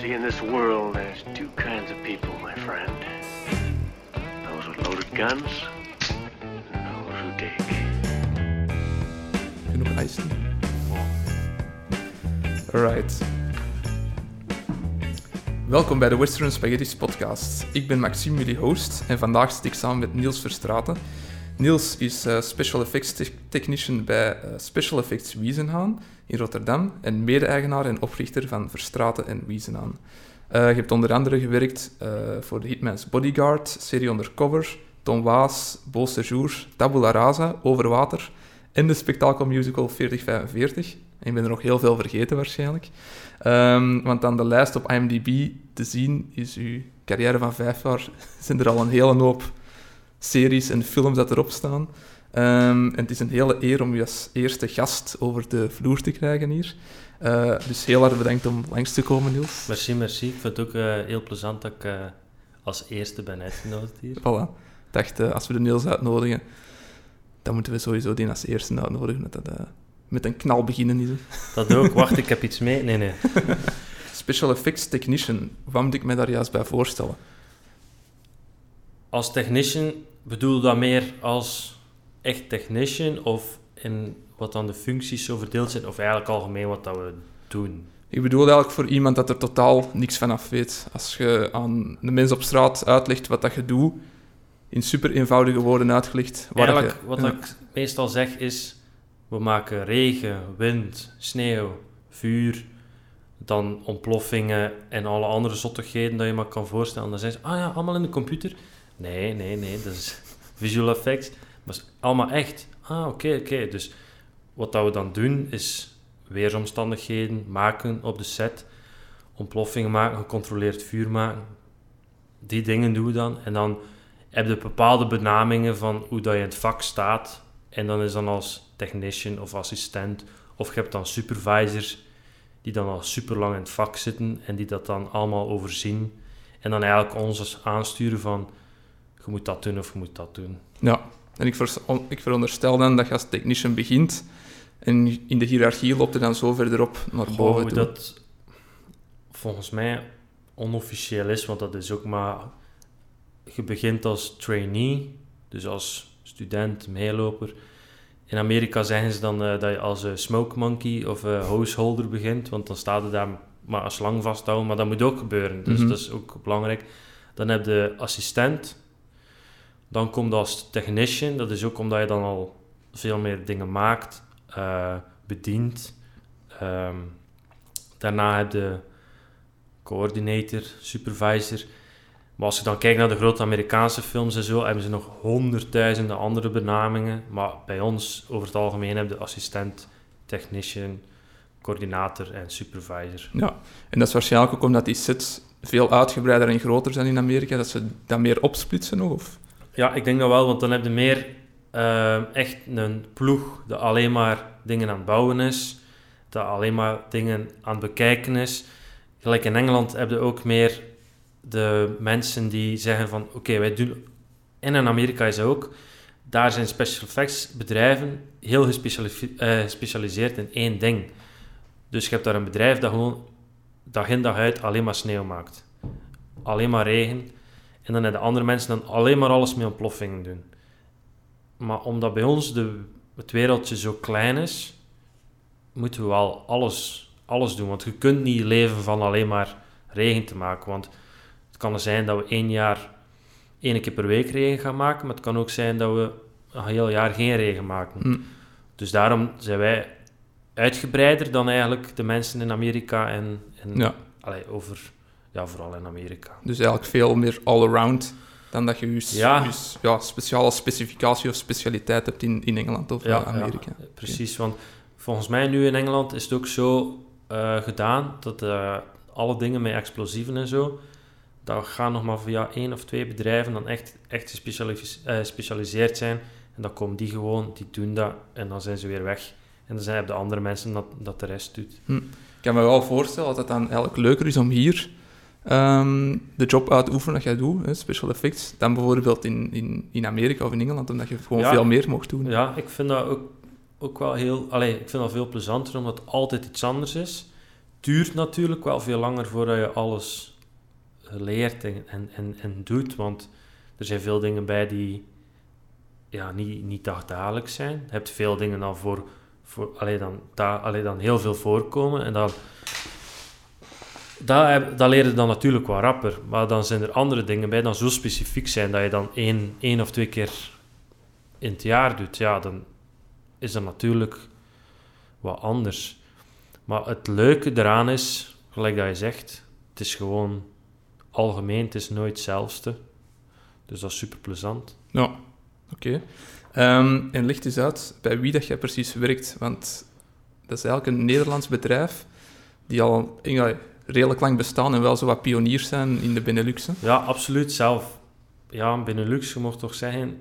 see, in this world, there's two kinds of people, my friend. Those with loaded guns, and those who dig. Genoeg iced Alright. Welkom bij de Western Spaghetti's podcast. Ik ben Maxime, jullie host, en vandaag zit ik samen met Niels Verstraten. Niels is eh, Special Effects te- Technician bij eh, Special Effects Wiesenhaan in Rotterdam en mede-eigenaar en oprichter van Verstraten en Wiesenhaan. Eh, je hebt onder andere gewerkt voor de Hitman's Bodyguard, serie Undercover, Tom Waas, Beau Séjour, Tabula Rasa, Overwater en de spektakelmusical 4045. En ik ben er nog heel veel vergeten waarschijnlijk. Ehm, want aan de lijst op IMDb te zien is uw carrière van vijf jaar, zijn er al een hele hoop series en films dat erop staan. Ehm, en het is een hele eer om u als eerste gast over de vloer te krijgen hier. Eh, dus heel erg bedankt om langs te komen, Niels. Merci, merci. Ik vind het ook eh, heel plezant dat ik eh, als eerste ben uitgenodigd hier. Voilà. Ik dacht, als we de Niels uitnodigen, dan moeten we sowieso die als eerste uitnodigen. Dat dat met een knal beginnen is. hè. Dat ook. Wacht, ik heb iets mee. Nee, nee. Special Effects Technician, wat moet ik me daar juist bij voorstellen? Als technician bedoel je dat meer als echt technician of in wat dan de functies zo verdeeld zijn of eigenlijk algemeen wat dat we doen? Ik bedoel eigenlijk voor iemand dat er totaal niks van af weet. Als je aan de mensen op straat uitlegt wat dat je doet, in super eenvoudige woorden uitgelegd. waar Eigenlijk, je- wat ja. ik meestal zeg is, we maken regen, wind, sneeuw, vuur, dan ontploffingen en alle andere zottigheden dat je maar kan voorstellen. Dan zijn ze, ah ja, allemaal in de computer. Nee, nee, nee, dat is visual effects. Maar is allemaal echt. Ah, oké, oké. Dus wat dat we dan doen is weersomstandigheden maken op de set, ontploffingen maken, gecontroleerd vuur maken. Die dingen doen we dan. En dan heb je bepaalde benamingen van hoe dat je in het vak staat. En dan is dan als technician of assistent. Of je hebt dan supervisors die dan al super lang in het vak zitten en die dat dan allemaal overzien. En dan eigenlijk ons aansturen van je moet dat doen of je moet dat doen. Ja, en ik, ik veronderstel dan dat je als technician begint en in de hiërarchie loopt er dan zo verderop naar Goh, boven hoe toe. dat volgens mij onofficieel is, want dat is ook maar... Je begint als trainee, dus als student, meeloper. In Amerika zeggen ze dan eh, dat je als eh, smoke monkey of eh householder begint, want dan staat je daar maar als slang vasthouden, maar dat moet ook gebeuren, dus Mhm. dat is ook belangrijk. Dan heb je assistent, dan komt als technician, dat is ook omdat je dan al veel meer dingen maakt, eh, bedient. Ehm, daarna heb je coördinator, supervisor. Maar als je dan kijkt naar de grote Amerikaanse films en zo, hebben ze nog honderdduizenden andere benamingen. Maar bij ons, over het algemeen, heb je assistent, technician, coördinator en supervisor. Ja, en dat is waarschijnlijk ook omdat die sets veel uitgebreider en groter zijn in Amerika, dat ze dat meer opsplitsen nog, of? Ja, ik denk dat wel, want dan heb je meer eh, echt een ploeg dat alleen maar dingen aan het bouwen is, dat alleen maar dingen aan het bekijken is. Gelijk in Engeland heb je ook meer de mensen die zeggen van oké, wij doen... En in Amerika is ook, daar zijn special effects bedrijven heel eh, gespecialiseerd in één ding. Dus je hebt daar een bedrijf dat gewoon dag in dag uit alleen maar sneeuw maakt. Alleen maar regen. En dan hebben de andere mensen dan alleen maar alles met ontploffingen doen. Maar omdat bij ons de, het wereldje zo klein is, moeten we wel alles, alles doen. Want je kunt niet leven van alleen maar regen te maken. Want het kan zijn dat we één jaar één keer per week regen gaan maken. Maar het kan ook zijn dat we een heel jaar geen regen maken. Hm. Dus daarom zijn wij uitgebreider dan eigenlijk de mensen in Amerika en, en Ja, allee, over, ja, vooral in Amerika. dus eigenlijk veel meer all-around dan dat je je, Ja. je s- ja, speciale specificatie of specialiteit hebt in, in Engeland of Ja, Amerika. ja, precies. Want volgens mij nu in Engeland is het ook zo eh, gedaan dat eh, alle dingen met explosieven en zo, dat gaan nog maar via één of twee bedrijven dan echt, echt eh, gespecialiseerd zijn. En dan komen die gewoon, die doen dat en dan zijn ze weer weg. En dan zijn de andere mensen dat, dat de rest doet. Ik kan me wel voorstellen dat het dan eigenlijk leuker is om hier ehm, de job uit te oefenen dat jij doet, hè, special effects, dan bijvoorbeeld in, in, in Amerika of in Engeland, omdat je gewoon Ja. veel meer mocht doen. Ja, ik vind dat ook, ook wel heel... Allee, ik vind dat veel plezanter, omdat het altijd iets anders is. duurt natuurlijk wel veel langer voordat je alles leert en, en, en, en doet. Want er zijn veel dingen bij die ja, niet, niet dagdagelijks zijn. Je hebt veel dingen dan voor, voor alleen dan, da, dan heel veel voorkomen. En dan, dat, dat leer je dan natuurlijk wel rapper. Maar dan zijn er andere dingen bij dan zo specifiek zijn dat je dan één, één of twee keer in het jaar doet. Ja, dan is dat natuurlijk wat anders. Maar het leuke eraan is, gelijk dat je zegt, het is gewoon algemeen, het is nooit hetzelfde. Dus dat is super plezant. Ja, oké. Ehm, en licht eens uit bij wie dat jij precies werkt, want dat is eigenlijk een Nederlands bedrijf die al redelijk lang bestaan en wel zo wat pioniers zijn in de Benelux. hè. Ja, absoluut zelf. Ja, Benelux, je mocht toch zeggen,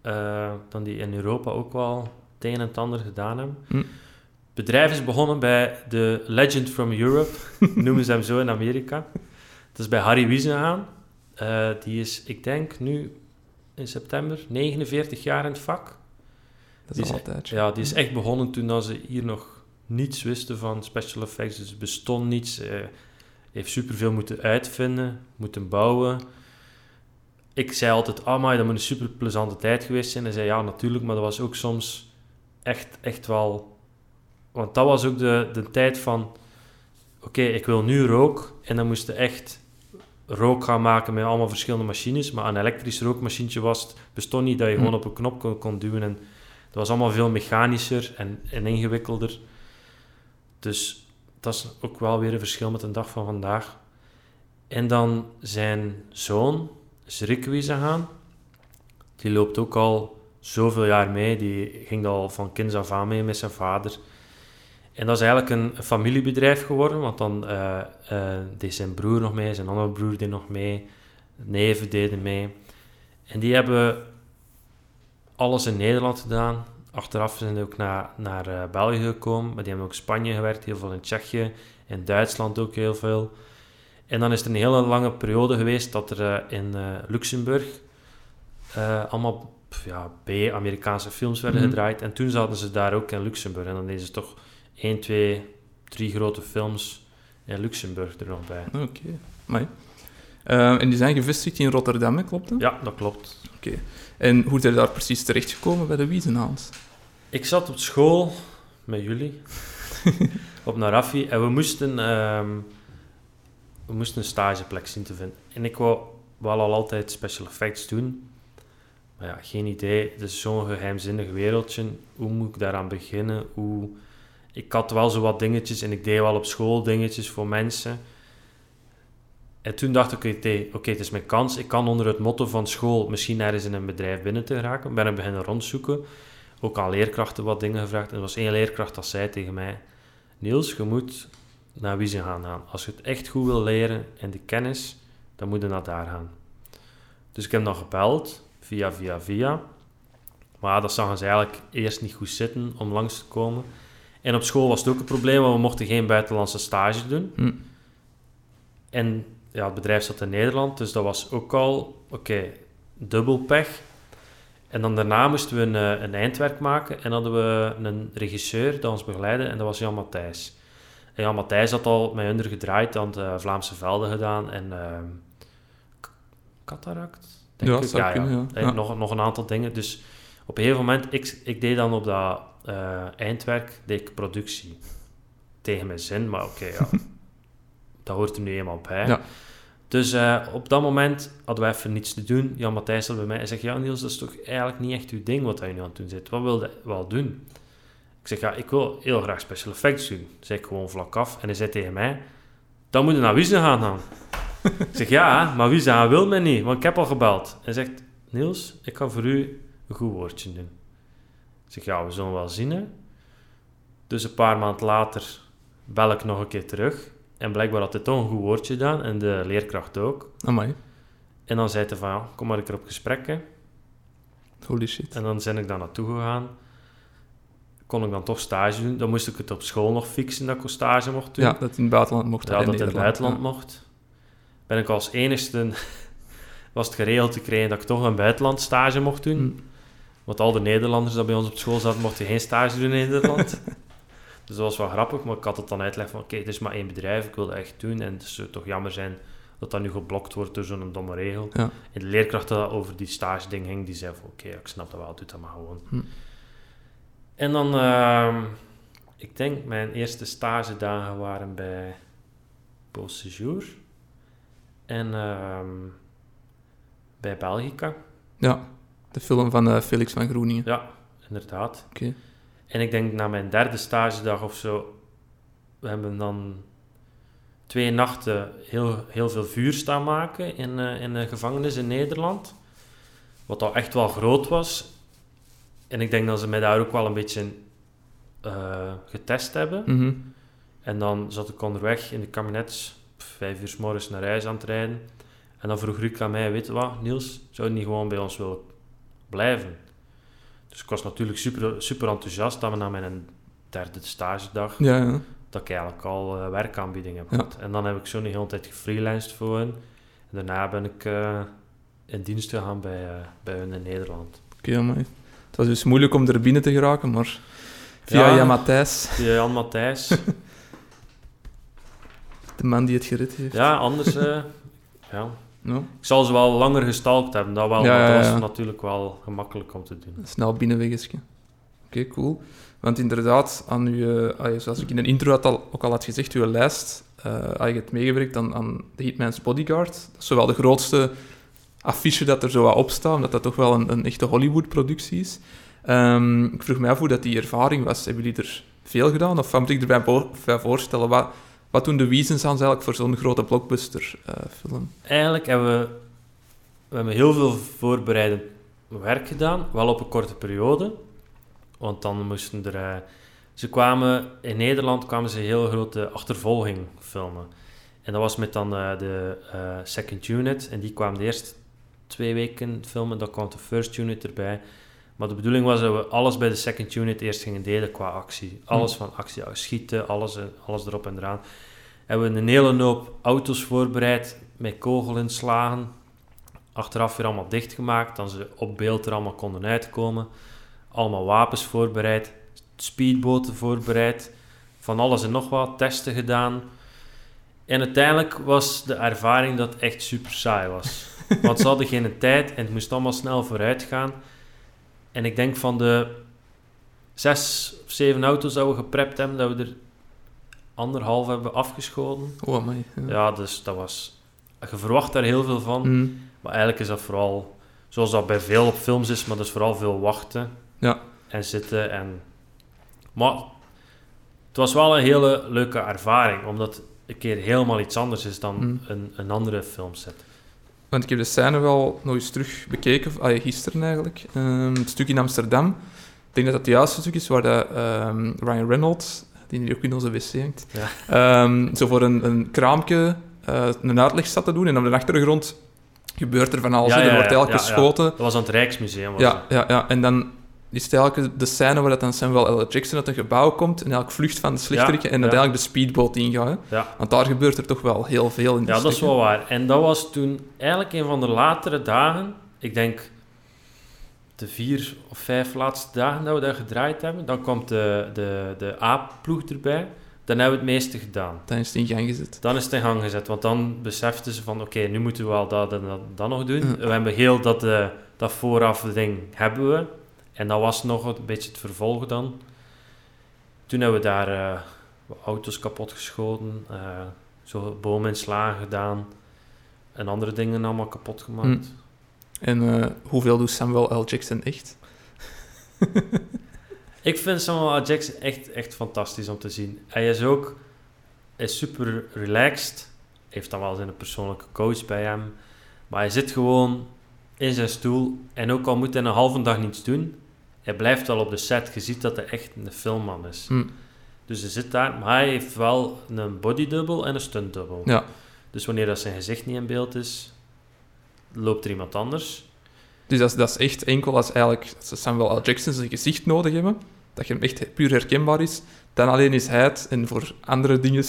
eh dan die in Europa ook wel het een en het ander gedaan hebben. Hm. Het bedrijf is begonnen bij de Legend from Europe, noemen ze hem zo in Amerika. Dat is bij Harry Wiesenhaan. Eh die is, ik denk, nu in september 49 jaar in het vak. Dat is is- al een tijdje. Ja, die is echt begonnen toen dat ze hier nog niets wisten van special effects. Dus bestond niets. eh heeft superveel moeten uitvinden, moeten bouwen. Ik zei altijd, ah maar dat moet een super plezante tijd geweest zijn. Hij zei, ja natuurlijk, maar dat was ook soms echt, echt wel... Want dat was ook de, de tijd van, oké, ik wil nu rook. En dan moesten echt rook gaan maken met allemaal verschillende machines. Maar een elektrisch rookmachientje was, het bestond niet dat je Hm. gewoon op een knop kon, kon duwen en dat was allemaal veel mechanischer en, en ingewikkelder. Dus dat is ook wel weer een verschil met de dag van vandaag. En dan zijn zoon, is Rick Wiesenhaan. Die loopt ook al zoveel jaar mee. Die ging al van kinds af aan mee met zijn vader. En dat is eigenlijk een, familiebedrijf geworden, want dan eh, deed zijn broer nog mee, zijn andere broer deed nog mee, neven deden mee. En die hebben alles in Nederland gedaan. Achteraf zijn ze ook naar, naar eh, België gekomen, maar die hebben ook Spanje gewerkt, heel veel in Tsjechië, in Duitsland ook heel veel. En dan is er een hele lange periode geweest dat er eh, in eh, Luxemburg allemaal ja, B-Amerikaanse films werden Mhm. gedraaid. En toen zaten ze daar ook in Luxemburg. En dan deden ze toch één, twee, drie grote films in Luxemburg er nog bij. Oké, Amai. Eh, en die zijn gevestigd in Rotterdam, klopt dat? Ja, dat klopt. En hoe zijn je daar precies terechtgekomen bij de Wiesenhaans? Ik zat op school met jullie op Narafi en we moesten, ehm, we moesten een stageplek zien te vinden. En ik wou wel al altijd special effects doen. Maar ja, geen idee. Het is zo'n geheimzinnig wereldje. Hoe moet ik daaraan beginnen? Hoe... Ik had wel zo wat dingetjes en ik deed wel op school dingetjes voor mensen. En toen dacht ik, oké, oké, het is mijn kans. Ik kan onder het motto van school misschien ergens in een bedrijf binnen te geraken. Ben ik beginnen rondzoeken. Ook aan leerkrachten wat dingen gevraagd. En er was één leerkracht dat zei tegen mij... Niels, je moet naar Wiezen gaan gaan. Als je het echt goed wil leren en de kennis, dan moet je naar daar gaan. Dus ik heb dan gebeld, via, via, via. Maar dat zagen ze eigenlijk eerst niet goed zitten om langs te komen. En op school was het ook een probleem, want we mochten geen buitenlandse stage doen. Hm. En ja, het bedrijf zat in Nederland, dus dat was ook al, oké, dubbel pech. En dan daarna moesten we een, eh, een eindwerk maken en hadden we een regisseur dat ons begeleidde en dat was Jan Matthijs. En Jan Matthijs had al met hun gedraaid, aan de Vlaamse velden gedaan en K- Cataract? denk Ja, ik. kunnen, ja. En Ja. Nog, nog een aantal dingen. Dus op een gegeven moment, ik, ik deed dan op dat eh, eindwerk, deed ik productie. Tegen mijn zin, maar oké, ja. dat hoort er nu eenmaal bij. Ja. Dus eh, op dat moment hadden we even niets te doen. Jan Matthijs zat bij mij en zegt, ja Niels, dat is toch eigenlijk niet echt uw ding wat je nu aan het doen zit. Wat wil je wel doen? Ik zeg, ja, ik wil heel graag special effects doen. Zeg ik gewoon vlak af. En hij zei tegen mij, dan moet je naar Wiesen gaan dan. ik zeg, ja, maar Wiesen wil mij niet, want ik heb al gebeld. Hij zegt, Niels, ik ga voor u een goed woordje doen. Ik zeg, ja, we zullen wel zien, hè. Dus een paar maanden later bel ik nog een keer terug. En blijkbaar had hij toch een goed woordje gedaan. En de leerkracht ook. Amai, En dan zei hij van, kom maar een keer op gesprek, hè. holy shit. En dan ben ik daar naartoe gegaan. Kon ik dan toch stage doen. Dan moest ik het op school nog fixen dat ik een stage mocht doen. Ja, dat in het buitenland mocht. Ja, dat in het buitenland ja. mocht. Ben ik als enigste... was het geregeld te krijgen dat ik toch een buitenland stage mocht doen. Hm. Want al de Nederlanders die bij ons op school zaten, mochten geen stage doen in Nederland. Dus dat was wel grappig, maar ik had het dan uitgelegd van, oké, het is maar één bedrijf, ik wil dat echt doen. En het zou toch jammer zijn dat dat nu geblokt wordt door zo'n domme regel. Ja. En de leerkracht dat over die stage ding ging, die zei van, oké, ik snap dat wel, doe dat maar gewoon. Hm. En dan, ehm, ik denk mijn eerste stagedagen waren bij Séjour en ehm, bij Belgica. Ja, de film van eh, Felix van Groeningen. Ja, inderdaad. Oké. En ik denk na mijn derde stagedag of zo, we hebben dan twee nachten heel, heel veel vuur staan maken in, eh, in een gevangenis in Nederland. Wat al echt wel groot was. En ik denk dat ze mij daar ook wel een beetje eh, getest hebben. Mhm. En dan zat ik onderweg in de kabinet, vijf uur s morgens naar huis aan het rijden. En dan vroeg Ruud aan mij, weet je wat, Niels, zou je niet gewoon bij ons willen blijven? Dus ik was natuurlijk super, super enthousiast dat we na mijn derde stagedag, Ja, ja. dat ik eigenlijk al eh, werkaanbieding heb gehad. En dan heb ik zo een hele tijd gefreelanced voor hen. En daarna ben ik eh, in dienst gegaan bij, eh, bij hun in Nederland. Oké, maar het was dus moeilijk om er binnen te geraken, maar via Ja. Jan Matthijs, Die Jan Matthijs. de man die het gered heeft. ja, anders... ja. Ik zal ze wel langer gestalkt hebben, dat wel, Ja, maar ja, dat was natuurlijk wel gemakkelijk om te doen. snel binnenweggetje. Oké, cool. Want inderdaad, aan uw, eh, zoals ik in een intro had al, ook al had gezegd, uw lijst, eh had je het meegewerkt aan, aan The Hitman's Bodyguard. Dat is zowel de grootste affiche dat er zo wat op staat, omdat dat toch wel een, een echte Hollywood-productie is. Ehm, ik vroeg mij af hoe dat die ervaring was. Hebben jullie er veel gedaan? Of wat moet ik erbij voorstellen? Wat, wat doen de Wiesens eigenlijk voor zo'n grote blockbuster-film? Eigenlijk hebben we, we hebben heel veel voorbereidend werk gedaan, wel op een korte periode. Want dan moesten er... eh, ze kwamen... In Nederland kwamen ze een heel grote achtervolging filmen. En dat was met dan eh, de eh, second unit. En die kwamen de eerste twee weken filmen. Dan kwam de first unit erbij. Maar de bedoeling was dat we alles bij de second unit eerst gingen delen qua actie. Alles van actie, schieten, alles, eh, alles erop en eraan. Hebben we een hele hoop auto's voorbereid met kogelinslagen. Achteraf weer allemaal dichtgemaakt, dan ze op beeld er allemaal konden uitkomen. Allemaal wapens voorbereid, speedboten voorbereid, van alles en nog wat, testen gedaan. En uiteindelijk was de ervaring dat het echt super saai was. Want ze hadden geen tijd en het moest allemaal snel vooruit gaan. En ik denk van de zes of zeven auto's dat we geprept hebben, dat we er anderhalf hebben afgeschoten. Oh, amai. Ja. Ja, dus dat was... Je verwacht daar heel veel van, Mm. maar eigenlijk is dat vooral... Zoals dat bij veel op films is, maar dat is vooral veel wachten. Ja. En zitten en... Maar het was wel een hele leuke ervaring, omdat het een keer helemaal iets anders is dan Mm. een, een andere filmset. Want ik heb de scène wel nog eens terug bekeken, ah, gisteren eigenlijk. Ehm, het stuk in Amsterdam. Ik denk dat dat het juiste stuk is waar de, ehm, Ryan Reynolds, die hier ook in onze wc hangt, Ja. ehm, zo voor een, een kraampje eh, een uitleg staat te doen. En op de achtergrond gebeurt er van alles. Ja, er wordt eigenlijk ja, ja. geschoten. Dat was aan het Rijksmuseum. Was Ja, dat. ja, ja. En dan is het eigenlijk de scène waar dat dan Samuel L. Jackson uit een gebouw komt en eigenlijk vlucht van de slechterikken Ja, en ja. uiteindelijk de speedboot ingaat. Hè. Ja. Want daar gebeurt er toch wel heel veel in Ja, dat is wel waar. En dat was toen eigenlijk een van de latere dagen. Ik denk de vier of vijf laatste dagen dat we daar gedraaid hebben. Dan komt de, de, de A-ploeg erbij. Dan hebben we het meeste gedaan. Dan is het in gang gezet. Dan is het in gang gezet. Want dan beseften ze van... Oké, nu moeten we wel dat en dat, dat nog doen. We hebben heel dat, eh, dat vooraf ding hebben we. En dat was nog een beetje het vervolg dan. Toen hebben we daar eh, auto's kapot geschoten. eh, zo boominslagen gedaan. En andere dingen allemaal kapot gemaakt. Hm. En eh, hoeveel doet Samuel L. Jackson echt? Ik vind Samuel L. Jackson echt, echt fantastisch om te zien. Hij is ook is super relaxed. Heeft dan wel zijn persoonlijke coach bij hem. Maar hij zit gewoon in zijn stoel. En ook al moet hij een halve dag niets doen, hij blijft wel op de set. Je ziet dat hij echt een filmman is. Hm. Dus hij zit daar, maar hij heeft wel een bodydouble en een stuntdouble. Ja. Dus wanneer dat zijn gezicht niet in beeld is, loopt er iemand anders. Dus dat is, dat is echt enkel als eigenlijk Samuel L. Jackson zijn gezicht nodig hebben, dat je hem echt puur herkenbaar is, dan alleen is hij het en voor andere dingen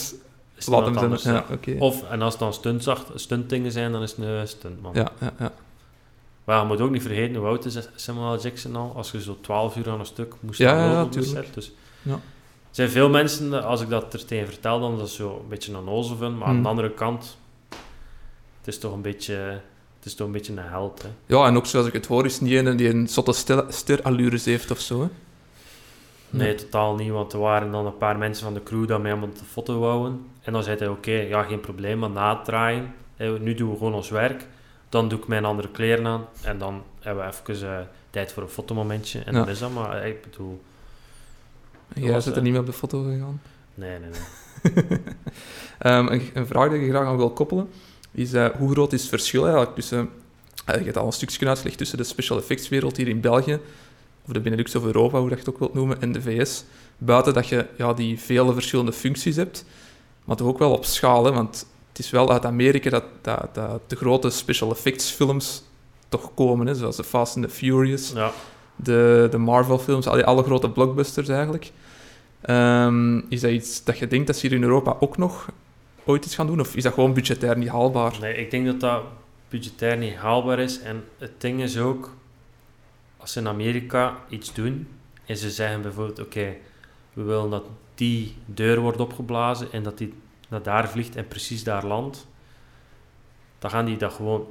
laat hem zijn. Ja, oké. Of, en als het dan stuntdingen zijn, dan is het een stuntman. Ja, ja, ja. Maar je moet ook niet vergeten hoe oud is Samuel. Jackson al. Als je zo 12 uur aan een stuk moest Ja, ja, lopen. Dus Ja. Er zijn veel mensen, als ik dat er tegen vertel, dan dat zo een beetje een ozel. Maar aan Hmm. de andere kant, het is toch een beetje, het is toch een, beetje een held. Hè. Ja, en ook zoals ik het hoor, is niet een die een zotte ster- sterallures heeft of zo. Hè? Nee, totaal niet, want er waren dan een paar mensen van de crew die mij allemaal de foto wouden. En dan zei hij, oké, ja, geen probleem, maar na het draaien, nu doen we gewoon ons werk. Dan doe ik mijn andere kleren aan en dan hebben we even eh, tijd voor een fotomomentje. En Ja. dan is dat maar, eh, ik bedoel, Jij was, zit er eh, niet meer op de foto gegaan. nee, nee, nee. Ehm, een, een vraag die ik graag aan wil koppelen is hoe groot is het verschil eigenlijk tussen, eh, je hebt al een stukje uitgelegd, tussen de special effects wereld hier in België, of de Benelux of Europa, hoe dat je het ook wilt noemen, en de VS, buiten dat je ja, die vele verschillende functies hebt, maar toch ook wel op schaal, hè, want het is wel uit Amerika dat, dat, dat de grote special effects films toch komen, hè, zoals de Fast and the Furious, Ja, de, de Marvel-films, alle, alle grote blockbusters eigenlijk. Ehm, is dat iets dat je denkt dat ze hier in Europa ook nog ooit iets gaan doen? Of is dat gewoon budgetair niet haalbaar? nee, ik denk dat dat budgetair niet haalbaar is. En het ding is ook, als ze in Amerika iets doen, en ze zeggen bijvoorbeeld, oké, we willen dat die deur wordt opgeblazen en dat die naar daar vliegt en precies daar landt, dan gaan die dat gewoon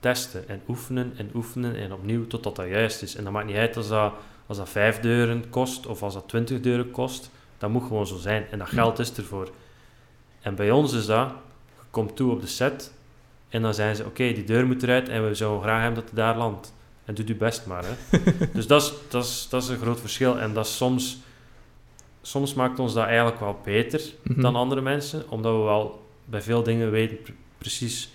testen en oefenen en oefenen en opnieuw totdat dat juist is. En dat maakt niet uit als dat, als dat vijf deuren kost of als dat twintig deuren kost, dat moet gewoon zo zijn. En dat geld is ervoor. En bij ons is dat, je komt toe op de set en dan zijn ze, oké, die deur moet eruit en we zouden graag hebben dat hij daar landt. En doe je best maar. Hè. dus dat is, dat, is, dat is een groot verschil. En dat is soms, soms maakt ons dat eigenlijk wel beter Mhm. dan andere mensen, omdat we wel bij veel dingen weten pre- precies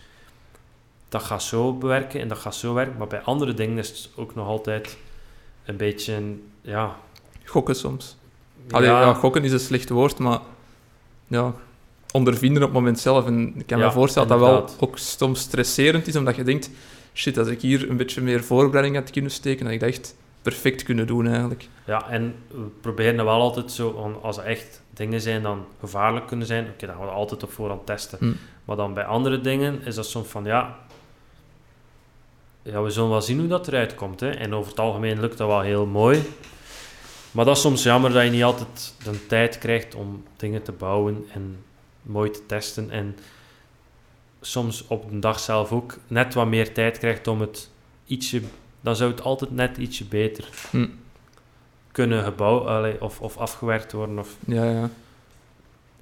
dat gaat zo bewerken en dat gaat zo werken. Maar bij andere dingen is het ook nog altijd een beetje, ja... Gokken soms. Allee, ja. gokken is een slecht woord, maar ja, ondervinden op het moment zelf. En ik kan Ja, me voorstellen dat dat wel ook soms stresserend is, omdat je denkt, shit, als ik hier een beetje meer voorbereiding had kunnen steken, had ik dat echt perfect kunnen doen eigenlijk. Ja, en we proberen dat wel altijd zo, als er echt dingen zijn dan gevaarlijk kunnen zijn, oké, dan gaan we altijd op voorhand testen. Hm. Maar dan bij andere dingen is dat soms van, ja, ja, we zullen wel zien hoe dat eruit komt. Hè. En over het algemeen lukt dat wel heel mooi. Maar dat is soms jammer dat je niet altijd de tijd krijgt om dingen te bouwen en mooi te testen. En soms op de dag zelf ook net wat meer tijd krijgt om het ietsje... Dan zou het altijd net ietsje beter Hm. kunnen gebouwd of, of afgewerkt worden. Of, Ja, ja.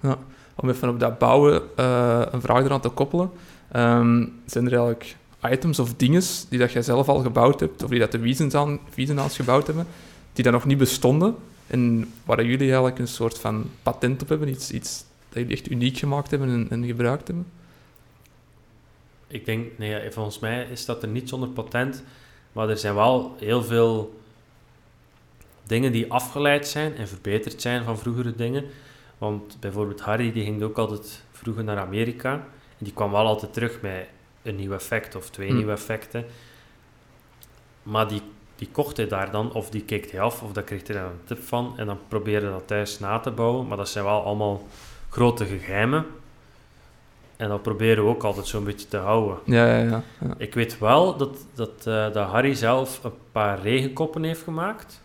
ja. Om even op dat bouwen eh, een vraag eraan te koppelen. Ehm, zijn er eigenlijk items of dingen die dat jij zelf al gebouwd hebt, of die dat de Wiesenaans gebouwd hebben, die dan nog niet bestonden en waar jullie eigenlijk een soort van patent op hebben, iets, iets dat jullie echt uniek gemaakt hebben en, en gebruikt hebben? ik denk, nee, volgens mij is dat er niet zonder patent. Maar er zijn wel heel veel dingen die afgeleid zijn en verbeterd zijn van vroegere dingen. Want bijvoorbeeld Harry, die ging ook altijd vroeger naar Amerika. En die kwam wel altijd terug met een nieuw effect of twee Hm. nieuwe effecten. Maar die, die kocht hij daar dan, of die keek hij af, of daar kreeg hij dan een tip van. En dan probeerde dat thuis na te bouwen. Maar dat zijn wel allemaal grote geheimen. En dat proberen we ook altijd zo'n beetje te houden. Ja, ja, ja. ja. Ik weet wel dat, dat, eh, dat Harry zelf een paar regenkoppen heeft gemaakt.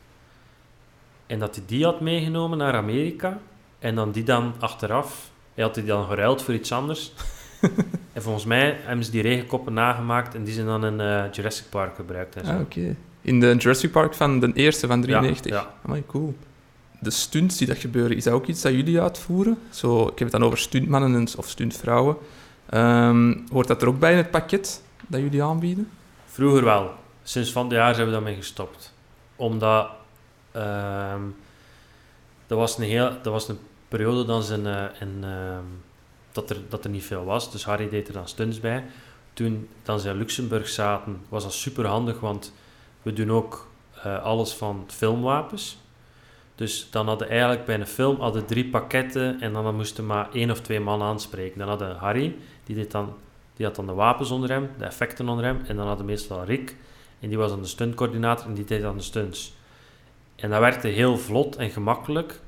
En dat hij die had meegenomen naar Amerika. En dan die dan achteraf... Hij had die dan geruild voor iets anders. en volgens mij hebben ze die regenkoppen nagemaakt. En die zijn dan in eh, Jurassic Park gebruikt en zo. Ah, oké. In de Jurassic Park van de eerste van 93? Ja, Amai, cool. De stunts die dat gebeuren, is dat ook iets dat jullie uitvoeren? Zo, ik heb het dan over stuntmannen en- of stuntvrouwen. Ehm hoort dat er ook bij in het pakket dat jullie aanbieden? Vroeger wel. Sinds van het jaar zijn we daarmee gestopt. Omdat... ehm dat, was een heel, dat was een periode dan zijn, eh, in, dat, er, dat er niet veel was. Dus Harry deed er dan stunts bij. Toen dan ze in Luxemburg zaten, was dat super handig, want we doen ook eh, alles van filmwapens. Dus dan hadden eigenlijk bij een film hadden drie pakketten en dan moesten maar één of twee man aanspreken. Dan hadden Harry, die, deed dan, die had dan de wapens onder hem, de effecten onder hem. En dan hadden meestal Rick, en die was dan de stuntcoördinator en die deed dan de stunts. En dat werkte heel vlot en gemakkelijk,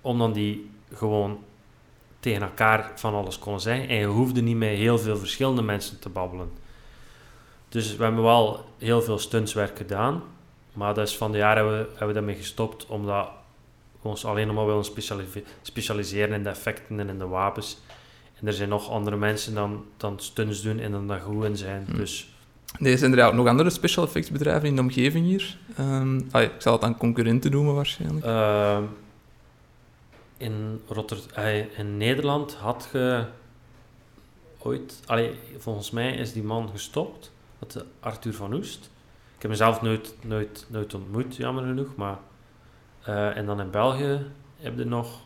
omdat die gewoon tegen elkaar van alles konden zeggen. En je hoefde niet met heel veel verschillende mensen te babbelen. Dus we hebben wel heel veel stuntswerk gedaan. Maar dat is van de jaren hebben we, hebben we daarmee gestopt, omdat ons alleen maar willen speciali- specialiseren in de effecten en in de wapens. En er zijn nog andere mensen dan, dan stunts doen en dan daar goed in zijn. Hm. Dus Nee, zijn er nog andere special effects bedrijven in de omgeving hier? Ehm, ah, ik zal het aan concurrenten noemen waarschijnlijk. Ehm, in, Rotter eh, in Nederland had je ooit... Allee, volgens mij is die man gestopt. Dat is Arthur van Oest. Ik heb hem zelf nooit, nooit, nooit ontmoet, jammer genoeg. Maar, eh, en dan in België heb je nog...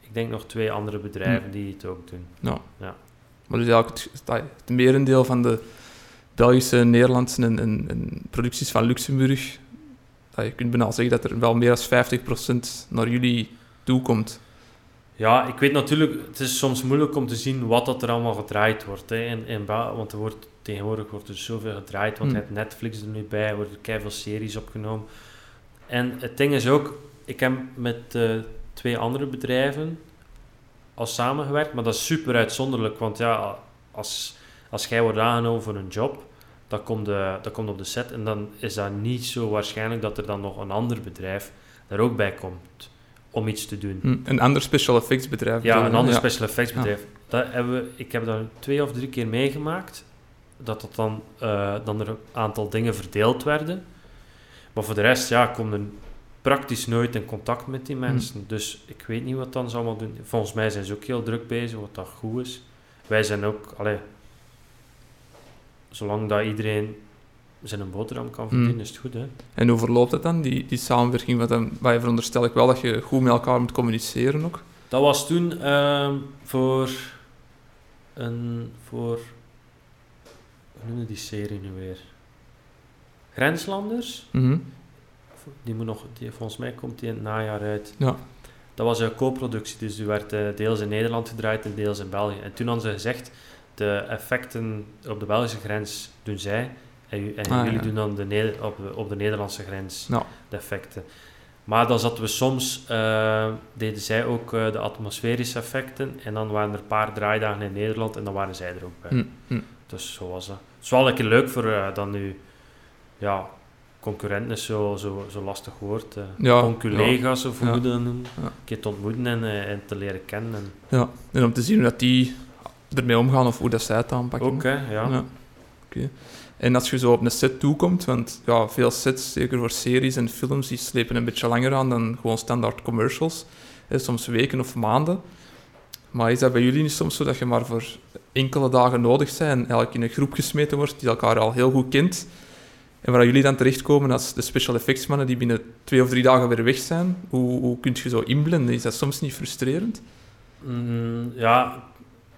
Ik denk nog twee andere bedrijven die het ook doen. Maar dus eigenlijk het, merendeel van de Belgische, Nederlandse en, en, en producties van Luxemburg, ah, je kunt bijna zeggen dat er wel meer dan 50% naar jullie toe komt. Ja, ik weet natuurlijk, het is soms moeilijk om te zien wat dat er allemaal gedraaid wordt. Hè. In, in want er wordt, tegenwoordig wordt er zoveel gedraaid, want je hebt Netflix er nu bij, er worden keiveel series opgenomen. En het ding is ook, ik heb met eh, twee andere bedrijven al samengewerkt, maar dat is super uitzonderlijk, want ja, als, als jij wordt aangenomen voor een job, dan komt, de, dat komt op de set en dan is dat niet zo waarschijnlijk dat er dan nog een ander bedrijf daar ook bij komt om iets te doen. Hm, Een ander special effects bedrijf. Ja, een ander ja. special effects bedrijf. Dat hebben we, ik heb dat twee of drie keer meegemaakt. Dat dat dan, eh, dan er een aantal dingen verdeeld werden. Maar voor de rest, ja, kom er praktisch nooit in contact met die mensen. Dus ik weet niet wat dan ze allemaal doen. Volgens mij zijn ze ook heel druk bezig, wat dat goed is. Wij zijn ook, allee, zolang dat iedereen zijn boterham kan verdienen, Mm. is het goed, hè. En hoe verloopt dat dan, die, die samenwerking? Want dan waar je veronderstel ik wel dat je goed met elkaar moet communiceren ook. Dat was toen ehm, voor een voor hoe noemde die serie nu weer? Grenslanders. Mhm. Die moet nog, die, volgens mij komt die in het najaar uit. Ja. Dat was een co-productie, dus die werd eh, deels in Nederland gedraaid en deels in België. En toen hadden ze gezegd, de effecten op de Belgische grens doen zij. En, Ah, jullie ja. doen dan de op, de, op de Nederlandse grens Ja. de effecten. Maar dan zaten we soms, eh, deden zij ook eh, de atmosferische effecten. En dan waren er een paar draaidagen in Nederland en dan waren zij er ook bij. Hm, hm. Dus zo was dat. Het is wel lekker leuk voor dan nu, ja, concurrent is zo, zo, zo lastig woord. eh Ja, Conculega's of hoe ja. dat noemen. Ja. Een keer te ontmoeten en, eh, en te leren kennen. En Ja, en om te zien hoe dat die ermee omgaan of hoe dat zij het aanpakken. ook, hè, ja. Ja. Oké. En als je zo op een set toekomt, want ja, veel sets, zeker voor series en films, die slepen een beetje langer aan dan gewoon standaard commercials. Hè, soms weken of maanden. Maar is dat bij jullie niet soms zo dat je maar voor enkele dagen nodig bent en eigenlijk in een groep gesmeten wordt die elkaar al heel goed kent? En waar jullie dan terechtkomen als de special effects mannen die binnen twee of drie dagen weer weg zijn? Hoe, hoe kun je zo inblenden? Is dat soms niet frustrerend? Mm, ja,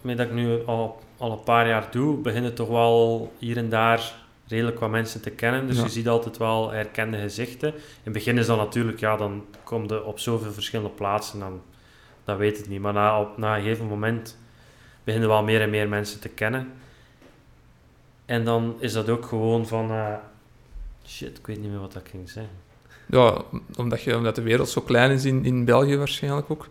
met dat ik nu al, al een paar jaar doe, beginnen toch wel hier en daar redelijk wat mensen te kennen. Dus Ja. je ziet altijd wel herkende gezichten. In het begin is dat natuurlijk, ja, dan kom je op zoveel verschillende plaatsen, dan, dan weet het niet. Maar na, op, na een gegeven moment beginnen wel meer en meer mensen te kennen. En dan is dat ook gewoon van... eh, shit, ik weet niet meer wat ik ging zeggen. Ja, omdat, je, omdat de wereld zo klein is in, in België waarschijnlijk ook.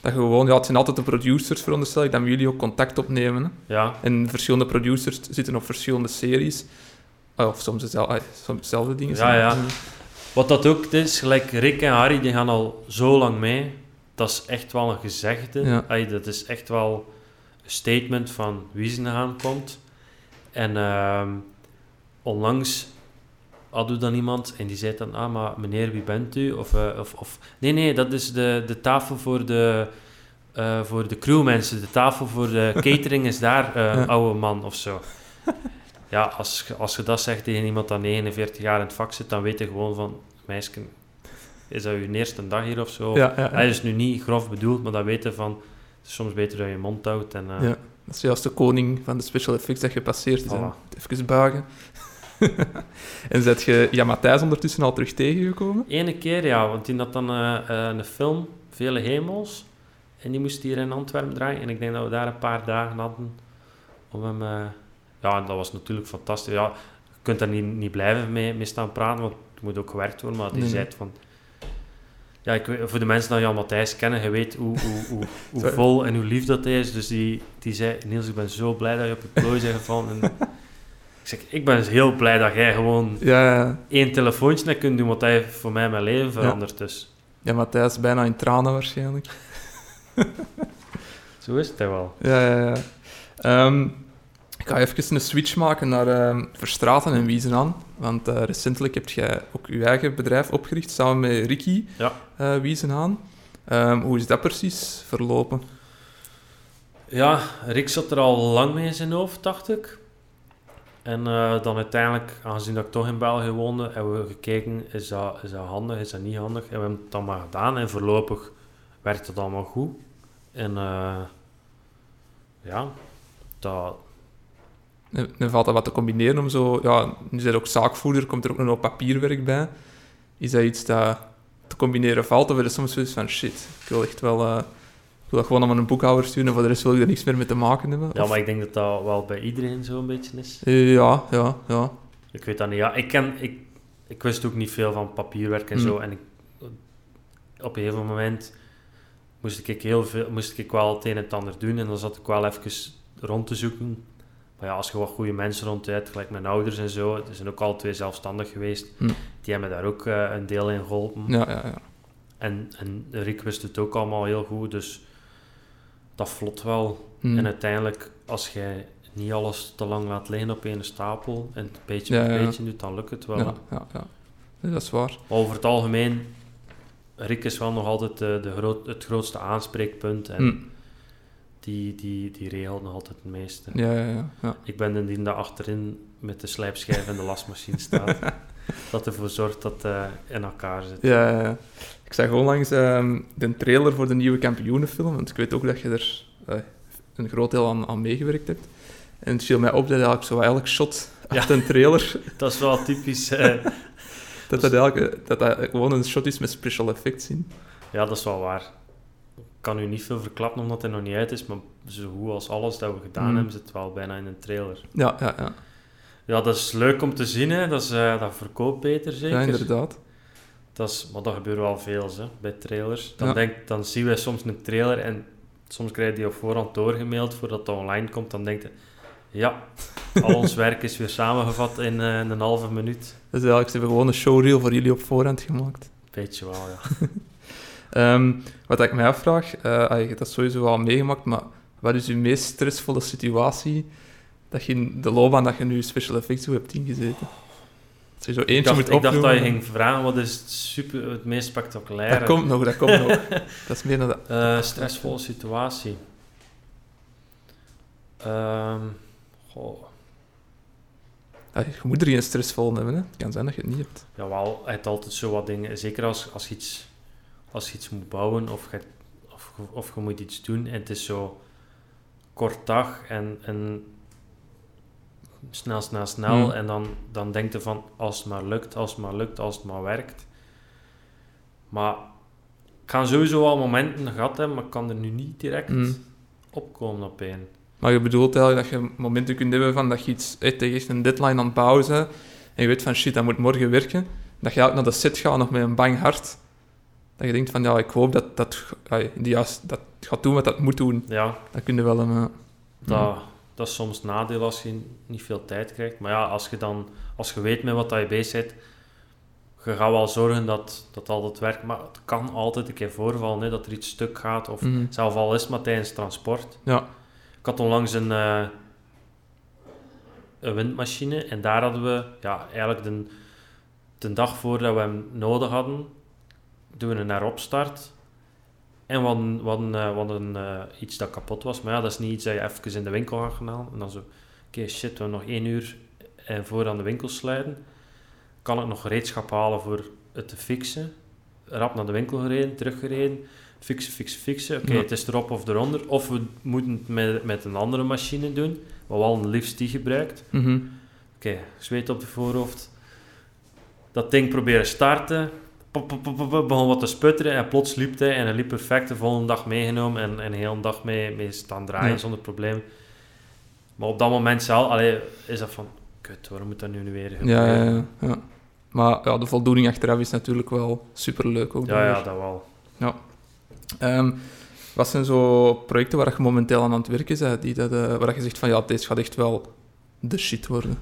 Dat je gewoon, ja, het zijn altijd de producers, veronderstel ik, dat jullie ook contact opnemen. Hè. Ja, En verschillende producers zitten op verschillende series. Ah, Of soms dezelfde, ah, soms dezelfde dingen. Ja, zijn. ja. Wat dat ook is, gelijk Rick en Harry, die gaan al zo lang mee. Dat is echt wel een gezegde. Ja. Ay, dat is echt wel een statement van wie ze gaan komt. En ehm, onlangs hadden dan iemand en die zei dan, ah, maar meneer, wie bent u? Of, eh, of, of nee, nee, dat is de, de tafel voor de, eh, voor de crewmensen. De tafel voor de catering is daar, Ja. oude man of zo. Ja, als, je- als je dat zegt tegen iemand dat 49 jaar in het vak zit, dan weet je gewoon van, meisje, is dat je eerste dag hier of zo? Ja, ja, ja. Hij is nu niet grof bedoeld, maar dan weten van, het is soms beter dat je mond houdt. En, Ja. Dat is juist de koning van de special effects dat je passeert. is. Voilà. Even buigen. en zet je ja, Matthijs ondertussen al terug tegengekomen? Ene keer, ja, want die had dan eh, eh, een film, Vele Hemels, en die moest hier in Antwerpen draaien. En ik denk dat we daar een paar dagen hadden om hem... eh, ja, en dat was natuurlijk fantastisch. Ja, je kunt daar niet, niet blijven mee, mee staan praten, want het moet ook gewerkt worden. Maar die Nee, zei het van... Ja, ik weet, voor de mensen die Jan Matthijs kennen, je weet hoe, hoe, hoe, hoe vol en hoe lief dat hij is. Dus die, die zei, Niels, ik ben zo blij dat je op je plooi bent gevallen. En ik zeg, ik ben heel blij dat jij gewoon Ja, ja. één telefoontje net kunt doen, want dat heeft voor mij mijn leven veranderd. Dus Ja, Matthijs bijna in tranen waarschijnlijk. Zo is het wel. Ja, ja, ja. Ehm, ik ga even een switch maken naar ehm, Verstraten en Wiesenaan. Want eh, recentelijk heb jij ook je eigen bedrijf opgericht samen met Ricky Ja. eh Wiesenaan. Ehm, hoe is dat precies verlopen? Ja, Rick zat er al lang mee in zijn hoofd, dacht ik. En eh, dan uiteindelijk, aangezien dat ik toch in België woonde, hebben we gekeken, is dat, is dat handig, is dat niet handig? En we hebben het dan maar gedaan en voorlopig werkt het allemaal goed. En eh, ja, dat, en valt dat wat te combineren om zo... Ja, nu zijn ook zaakvoerder, komt er ook nog papierwerk bij. Is dat iets dat te combineren valt? Of is het soms zoiets van, shit, ik wil echt wel... eh, ik wil dat gewoon aan mijn boekhouder sturen en voor de rest wil ik er niks meer mee te maken hebben? ja, Of- maar ik denk dat dat wel bij iedereen zo'n beetje is. Eh, ja, ja, ja. Ik weet dat niet. Ja, ik, ken, ik, ik wist ook niet veel van papierwerk en Hmm. zo. En ik, op een gegeven moment moest ik, heel veel, moest ik wel het een en het ander doen. En dan zat ik wel even rond te zoeken. Maar ja, als je wat goede mensen rond hebt, gelijk mijn ouders en zo, die zijn ook al twee zelfstandig geweest. Hmm. Die hebben daar ook eh, een deel in geholpen. Ja, ja, ja. En, en Rick wist het ook allemaal heel goed, dus dat vlot wel. Hm. En uiteindelijk, als jij niet alles te lang laat liggen op één stapel en het beetje Ja, ja. beetje doet, dan lukt het wel. ja, ja, ja. Nee, dat is waar. Over het algemeen, Rick is wel nog altijd de, de groot, het grootste aanspreekpunt en Hm. die, die, die regelt nog altijd het meeste. Ja, ja, ja. ja. Ik ben de die daar achterin met de slijpschijf en de lasmachine staat. dat ervoor zorgt dat het in elkaar zit. Ja, ja, ja. Ik zag onlangs ehm, de trailer voor de nieuwe kampioenenfilm, want ik weet ook dat je er eh, een groot deel aan, aan meegewerkt hebt. En het viel mij op dat eigenlijk zo elk shot Ja. uit een trailer, Dat is wel typisch. eh, dat dat, eigenlijk, eh, dat dat gewoon een shot is met special effects in. ja, dat is wel waar. Ik kan u niet veel verklappen omdat hij nog niet uit is, maar zo goed als alles dat we gedaan Mm. hebben, zit wel bijna in een trailer. Ja, ja, ja. Ja, dat is leuk om te zien, hè. Dat, is, dat verkoopt beter zeker. ja inderdaad. Dat is, maar dat gebeurt wel veel hè, bij trailers. Dan, Ja. denk, dan zien wij soms een trailer en soms krijg je die op voorhand doorgemaild voordat het online komt. Dan denk je, ja, al ons werk is weer samengevat in eh, een halve minuut. Dus eigenlijk ze hebben gewoon een showreel voor jullie op voorhand gemaakt. Weet je wel, ja. Ehm, wat ik mij afvraag, ah, je hebt dat sowieso wel meegemaakt, maar wat is je meest stressvolle situatie dat je in de loopbaan dat je nu special effects hebt ingezeten? Als je zo Ik dacht, moet ik dacht dat je ging vragen, wat is het, super, het meest spectaculaire? Dat komt nog, dat komt nog. Dat is meer dan. Eh, stressvolle situatie. Ehm, goh, Ah, je moet er geen stressvol hebben, hè. Het kan zijn dat je het niet hebt. Jawel, hij heeft altijd zo wat dingen. Zeker als, als, je, iets, als je iets moet bouwen of je, of, of je moet iets doen en het is zo kort dag en, en snel, snel, snel. Hmm. En dan, dan denk je van als het maar lukt, als het maar lukt, als het maar werkt. Maar ik ga sowieso wel momenten gehad hebben, maar ik kan er nu niet direct Hmm. opkomen op één. Maar je bedoelt eigenlijk dat je momenten kunt hebben van dat je iets echt tegen een deadline aan het bouwen bent en je weet van shit, dat moet morgen werken. Dat je eigenlijk naar de set gaat nog met een bang hart. Dat je denkt van ja, ik hoop dat dat, die juist, dat gaat doen wat dat moet doen. Ja, Dat kun je wel een... eh, Dat, dat is soms nadeel als je niet veel tijd krijgt. Maar ja, als je dan als je weet met wat dat je bezig bent, je gaat wel zorgen dat dat altijd werkt. Maar het kan altijd een keer voorvallen hè, dat er iets stuk gaat. Of mhm. zelf al is maar tijdens transport. Ja. Ik had onlangs een, eh, een windmachine en daar hadden we ja, eigenlijk de, de dag voordat we hem nodig hadden, doen we een heropstart. En we we hadden, eh, we hadden eh, iets dat kapot was. Maar ja, dat is niet iets dat je even in de winkel gaat gaan halen. En dan zo, oké shit, we hebben nog één uur en voor aan de winkel sluiten. Kan ik nog gereedschap halen voor het te fixen? Rap naar de winkel gereden, teruggereden. Fixen, fixen, fixen. Oké, Ja. het is erop of eronder. Of we moeten het met, met een andere machine doen. Wat wel een liefst die gebruikt. Mhm. Oké, zweet op de voorhoofd. Dat ding proberen starten. Pop, pop, pop, pop, pop, begon wat te sputteren en plots liep hij. En hij liep perfect de volgende dag meegenomen en, en de hele dag mee, mee staan draaien Ja. zonder probleem. Maar op dat moment zelf allee, is dat van... Kut, waarom moet dat nu weer Ja, gebeuren? ja, ja, ja. Maar ja, de voldoening achteraf is natuurlijk wel superleuk ook. ja, ja, dat wel. Ehm, wat zijn zo projecten waar je momenteel aan aan het werken bent, die dat, eh, waar je zegt van ja, deze gaat echt wel de shit worden?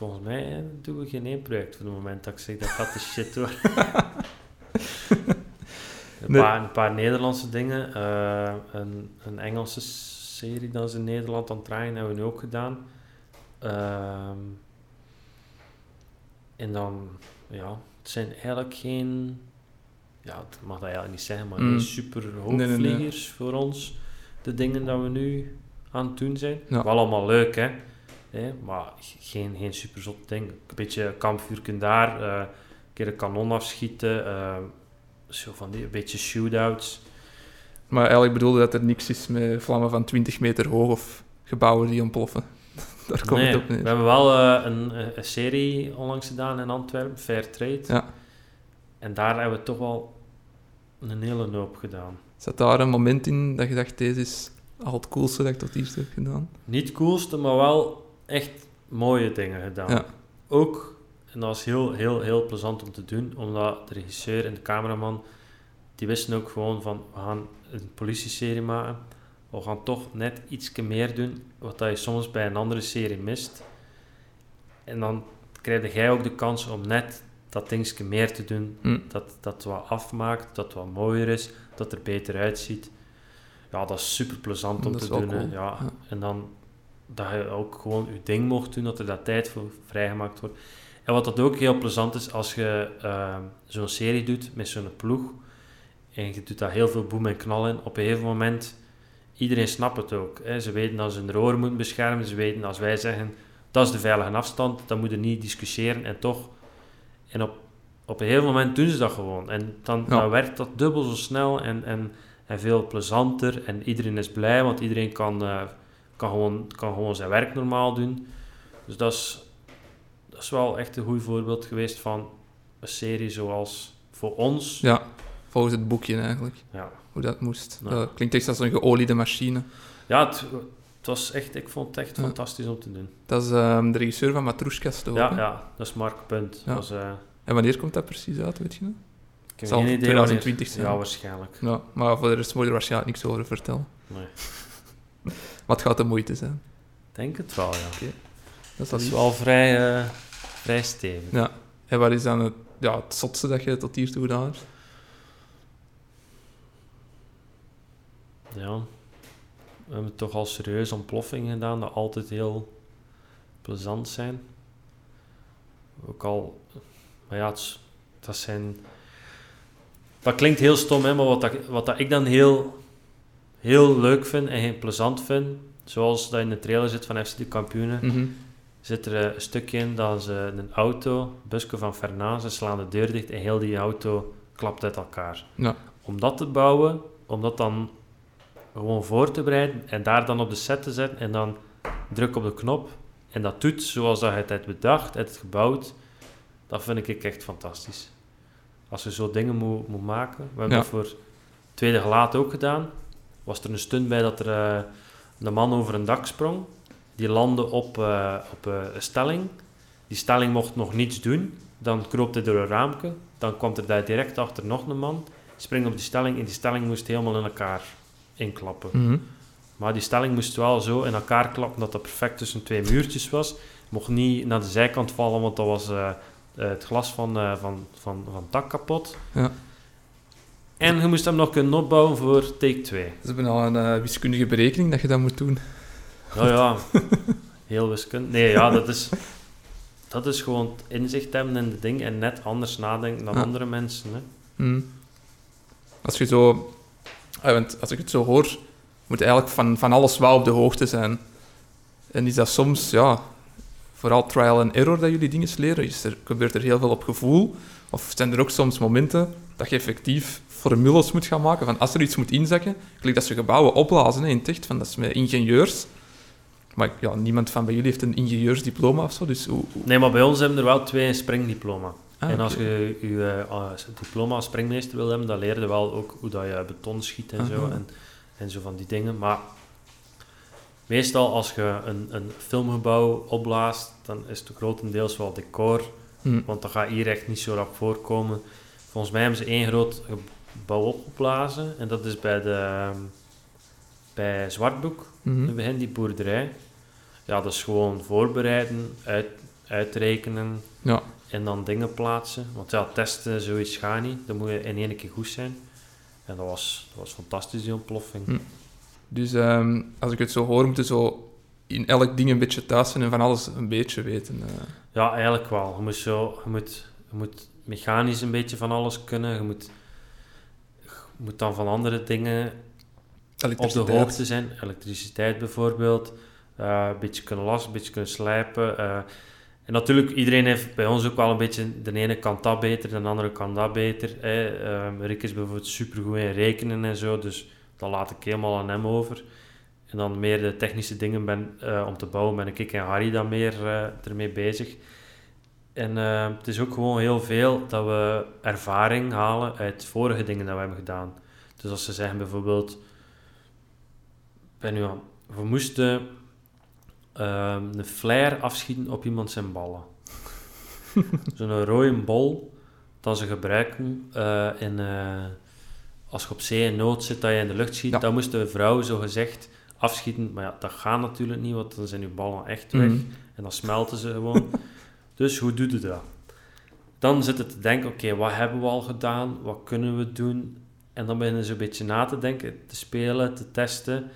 Volgens mij eh, doen we geen één project voor het moment dat ik zeg dat gaat de shit hoor. Een, Nee. paar, een paar Nederlandse dingen. eh, een, een Engelse serie dat ze in Nederland aan het draaien hebben we nu ook gedaan. Ehm, en dan, ja, het zijn eigenlijk geen, ja, dat mag dat eigenlijk niet zeggen, maar Mm. geen super Nee, nee, nee. hoogvliegers voor ons. De dingen dat we nu aan het doen zijn. Ja. Wel allemaal leuk, hè. Hè? Maar geen, geen super zot ding. Een beetje kampvuurken daar, eh, een keer een kanon afschieten, eh, zo van die, een beetje shootouts. Maar eigenlijk bedoelde dat er niks is met vlammen van 20 meter hoog of gebouwen die ontploffen. Daar komt nee, het op we neer. hebben wel eh, een serie onlangs gedaan in Antwerpen, Fair Trade. Ja. En daar hebben we toch wel een hele hoop gedaan. Zat daar een moment in dat je dacht, deze is al het coolste dat ik tot hier heb gedaan? Niet het coolste, maar wel echt mooie dingen gedaan. Ja. Ook, en dat was heel, heel, heel plezant om te doen, omdat de regisseur en de cameraman, die wisten ook gewoon van, we gaan een politieserie maken. We gaan toch net iets meer doen, wat dat je soms bij een andere serie mist. En dan krijg jij ook de kans om net dat dingetje meer te doen, Hm. dat dat wat afmaakt, dat wat mooier is, dat er beter uitziet. Ja, dat is super plezant om te is doen. cool, Ja. ja. En dan dat je ook gewoon je ding mocht doen, dat er daar tijd voor vrijgemaakt wordt. En wat dat ook heel plezant is, als je eh, zo'n serie doet met zo'n ploeg, en je doet daar heel veel boem en knal in, op een gegeven moment, iedereen snapt het ook. Hè. Ze weten dat ze hun oren moeten beschermen, ze weten als wij zeggen, dat is de veilige afstand, dan moet je niet discussiëren en toch. En op, op een gegeven moment doen ze dat gewoon. En dan, Ja. dan werkt dat dubbel zo snel en, en, en veel plezanter. En iedereen is blij, want iedereen kan, eh, kan, gewoon, kan gewoon zijn werk normaal doen. Dus dat is, dat is wel echt een goed voorbeeld geweest van een serie zoals voor ons. Ja, volgens het boekje eigenlijk, Ja, hoe dat moest. Ja. Dat klinkt echt als een geoliede machine. ja het, het was echt, ik vond het echt Ja. fantastisch om te doen. Dat is ehm, de regisseur van Matrushkas toch? Ja, ja, dat is Mark Punt. Ja. Was, eh, En wanneer komt dat precies uit, weet je nog? ik heb Zal geen idee 2020 wanneer- zijn. Ja, waarschijnlijk. Ja, maar voor de rest moet je er waarschijnlijk niks over vertellen. Nee. Het gaat de moeite zijn. Ik denk het wel, ja. Dat is Dat dat is wel vrij, eh, vrij stevig. Ja. En wat is dan het, ja, het zotste dat je tot hiertoe gedaan hebt? Ja. We hebben toch al serieuze ontploffingen gedaan, dat altijd heel plezant zijn. Ook al, maar ja, het, dat zijn... Dat klinkt heel stom, hè, maar wat, dat, wat dat ik dan heel, heel leuk vind en heel plezant vind, zoals dat in de trailer zit van FC de Kampioenen, Mhm. zit er eh, een stukje in dat ze een auto, busje van Fernand, ze slaan de deur dicht en heel die auto klapt uit elkaar. Ja. Om dat te bouwen, om dat dan gewoon voor te bereiden en daar dan op de set te zetten en dan druk op de knop en dat doet zoals dat je het hebt bedacht, het gebouwd, dat vind ik echt fantastisch. Als je zo dingen moet, moet maken. We hebben Ja. dat voor tweede gelaat ook gedaan. Was er een stunt bij dat er eh, een man over een dak sprong. Die landde op, eh, op eh, een stelling. Die stelling mocht nog niets doen. Dan kroop hij door een raamke. Dan kwam er daar direct achter nog een man. Spring op die stelling en die stelling moest helemaal in elkaar inklappen. Mhm. Maar die stelling moest wel zo in elkaar klappen dat dat perfect tussen twee muurtjes was. Mocht niet naar de zijkant vallen, want dat was het glas van, van, van, van het dak kapot. Ja. En je moest hem nog kunnen opbouwen voor take 2. Ze hebben al een eh, wiskundige berekening dat je dat moet doen. Ja, ja. Heel wiskundig. Nee, ja, dat is, dat is gewoon het inzicht hebben in de ding en net anders nadenken dan andere mensen. Hè. Mhm. Als je zo... want als ik het zo hoor, moet je eigenlijk van, van alles wel op de hoogte zijn. En is dat soms, ja, vooral trial and error dat jullie dingen leren? Is er, gebeurt er heel veel op gevoel? Of zijn er ook soms momenten dat je effectief formules moet gaan maken van als er iets moet inzakken? Klinkt dat ze gebouwen opblazen hè, in het echt, van dat is met ingenieurs. Maar ja, niemand van bij jullie heeft een ingenieursdiploma of zo, dus hoe... hoe- Nee, maar bij ons hebben er wel twee een springdiploma. Ah, en als je je eh, als diploma als springmeester wil hebben, dan leer je wel ook hoe dat je beton schiet en zo. En, en zo van die dingen. Maar meestal als je een, een filmgebouw opblaast, dan is het grotendeels wel decor. Hm. Want dat gaat hier echt niet zo rap voorkomen. Volgens mij hebben ze één groot gebouw opgeblazen. En dat is bij, de, bij Zwartboek. Mhm. Begin die boerderij. Ja, dat is gewoon voorbereiden, uit, uitrekenen Ja. en dan dingen plaatsen. Want ja, testen, zoiets gaat niet. Dan moet je in één keer goed zijn. En dat was, dat was fantastisch, die ontploffing. Hm. Dus ehm, als ik het zo hoor, moeten zo in elk ding een beetje thuis zijn en van alles een beetje weten. eh. Ja, eigenlijk wel. Je moet, zo, je, moet, je moet mechanisch een beetje van alles kunnen. Je moet, je moet dan van andere dingen op de hoogte zijn. Elektriciteit bijvoorbeeld. Eh, een beetje kunnen lassen, een beetje kunnen slijpen. eh. en natuurlijk, iedereen heeft bij ons ook wel een beetje... De ene kan dat beter, de andere kan dat beter. Hè. Ehm, Rick is bijvoorbeeld supergoed in rekenen en zo, dus dat laat ik helemaal aan hem over. En dan meer de technische dingen ben, eh, om te bouwen, ben ik en Harry dan meer ermee bezig. En eh, het is ook gewoon heel veel dat we ervaring halen uit vorige dingen dat we hebben gedaan. Dus als ze zeggen bijvoorbeeld, ben nu aan, we moesten ehm, een flare afschieten op iemand zijn ballen. Zo'n rode bol dat ze gebruiken eh, in, eh, als je op zee in nood zit, dat je in de lucht schiet. Ja. Dat moest de vrouw zo gezegd afschieten. Maar ja, dat gaat natuurlijk niet, want dan zijn je ballen echt weg. Mhm. En dan smelten ze gewoon. dus hoe doe je dat? Dan zit het te denken, oké, wat hebben we al gedaan? Wat kunnen we doen? En dan beginnen ze een beetje na te denken, te spelen, te testen.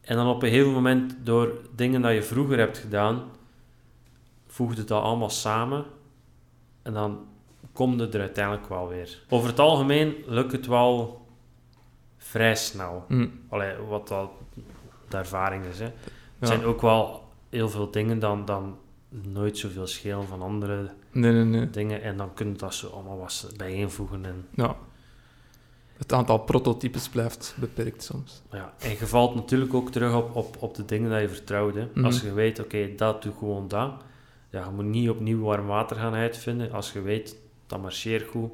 En dan op een gegeven moment, door dingen dat je vroeger hebt gedaan, voegde dat allemaal samen. En dan komt het er uiteindelijk wel weer. Over het algemeen lukt het wel vrij snel. Hm. Allee, wat wel de ervaring is. Hè. Er Ja. zijn ook wel heel veel dingen dan, dan nooit zoveel schelen van andere Nee, nee, nee. dingen. En dan kun je dat zo allemaal wat bijeenvoegen. En, Ja. Het aantal prototypes blijft beperkt soms. ja. en je valt natuurlijk ook terug op, op, op de dingen dat je vertrouwt. Hè. Mhm. Als je weet, oké, dat doe gewoon dat. Ja, je moet niet opnieuw warm water gaan uitvinden. Als je weet, dat marcheert goed,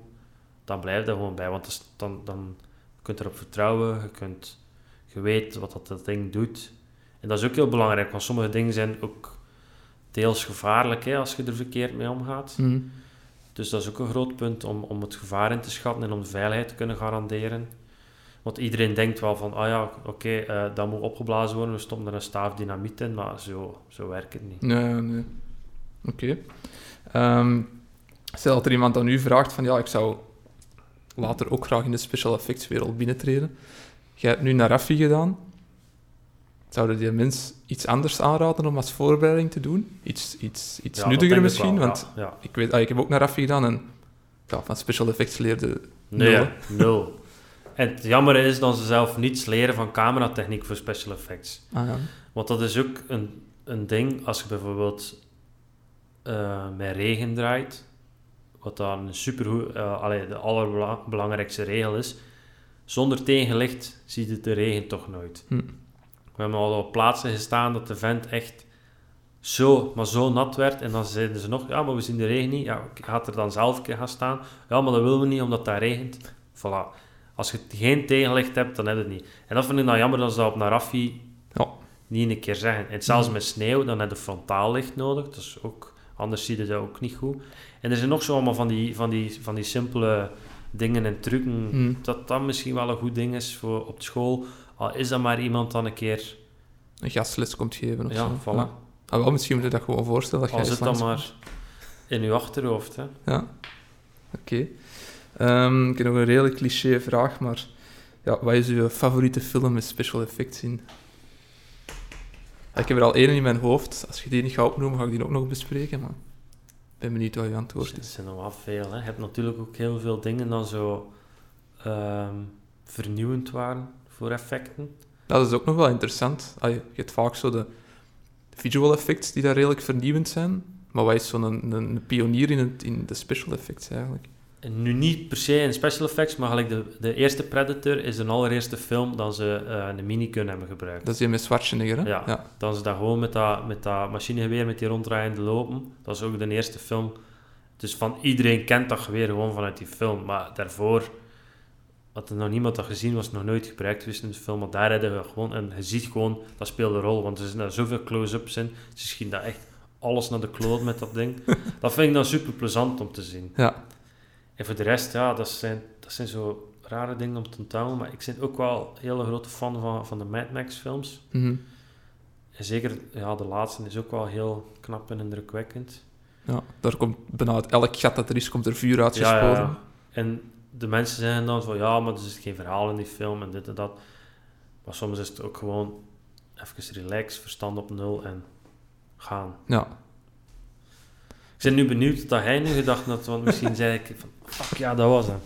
dan blijf daar gewoon bij. Want dan, dan je kunt erop vertrouwen. Je, kunt, je weet wat dat, dat ding doet. En dat is ook heel belangrijk, want sommige dingen zijn ook deels gevaarlijk hè, als je er verkeerd mee omgaat. Hm. Dus dat is ook een groot punt om, om het gevaar in te schatten en om de veiligheid te kunnen garanderen. Want iedereen denkt wel van, ah ja, oké, eh, dat moet opgeblazen worden, we stoppen er een staaf dynamiet in, maar zo, zo werkt het niet. Nee, nee. Oké. Ehm, stel dat er iemand dan nu vraagt van, ja, ik zou later ook graag in de special effects wereld binnentreden. Jij hebt nu naar Raffi gedaan. Zouden die mens iets anders aanraden om als voorbereiding te doen? Iets, iets, iets Ja, nuttiger misschien? wel, Want ja, ja. ik, weet, ah, ik heb ook naar Raffi gedaan en ja, van special effects leerde Nee, Nul, nul. En het jammer is dat ze zelf niets leren van cameratechniek voor special effects. Ah, ja. Want dat is ook een, een ding als je bijvoorbeeld eh, met regen draait, wat dan een supergoed, eh allee, de allerbelangrijkste regel is. Zonder tegenlicht ziet het de regen toch nooit. Hm. We hebben al op plaatsen gestaan dat de vent echt zo, maar zo nat werd. En dan zeiden ze nog, ja, maar we zien de regen niet. Ja, ik ga er dan zelf een keer gaan staan. Ja, maar dat willen we niet, omdat dat regent. Voilà. Als je geen tegenlicht hebt, dan heb je het niet. En dat vind ik dan jammer dat ze dat op Narafi Ja. niet een keer zeggen. En zelfs met sneeuw, dan heb je frontaallicht nodig. Dat is ook, anders zie je dat ook niet goed. En er zijn nog zo allemaal van die, van die, van die simpele dingen en trucken. Hm. Dat dat misschien wel een goed ding is voor op school. Al is dat maar iemand dan een keer... een gastles komt geven of Ja, zo. voilà. Ah, wel, misschien moet je dat gewoon voorstellen. Dat Al zit dat maar in je achterhoofd. Hè? Ja, oké. Ehm, ik heb nog een redelijk cliché vraag, maar ja, wat is uw favoriete film met special effects in? Ja, Ik heb er al één in mijn hoofd. Als je die niet gaat opnoemen, ga ik die ook nog bespreken, maar ik ben benieuwd wat je antwoord Er is. zijn nog wel veel. Hè? Je hebt natuurlijk ook heel veel dingen dan zo ehm, vernieuwend waren voor effecten. Dat is ook nog wel interessant. Je hebt vaak zo de visual effects die daar redelijk vernieuwend zijn, maar wat is zo'n een, een pionier in, het, in de special effects eigenlijk? En nu niet per se in special effects, maar gelijk de, de eerste Predator is de allereerste film dat ze eh, een minigun hebben gebruikt. Dat is die met Schwarzenegger, hè? Ja. ja. Dan ze dat gewoon met dat, met dat machinegeweer, met die ronddraaiende lopen. Dat is ook de eerste film. Dus van iedereen kent dat geweer gewoon vanuit die film. Maar daarvoor had er nog niemand dat gezien, was nog nooit gebruikt geweest in de film. Maar daar hadden we gewoon, en je ziet gewoon, dat speelt een rol. Want er zijn daar zoveel close-ups in. Ze schieten dat echt alles naar de kloot met dat ding. dat vind ik dan super plezant om te zien. Ja. En voor de rest, ja, dat zijn, dat zijn zo rare dingen om te onthouden. Maar ik ben ook wel een hele grote fan van, van de Mad Max films. Mhm. En zeker, ja, de laatste is ook wel heel knap en indrukwekkend. Ja, daar komt bijna uit elk gat dat er is, komt er vuur uit Ja, ja, ja. En de mensen zeggen dan van ja, maar er zit geen verhaal in die film en dit en dat. Maar soms is het ook gewoon even relax, verstand op nul en gaan. Ja. Ik ben nu benieuwd dat hij nu gedacht had, want misschien zei ik van fuck ja, dat was hem.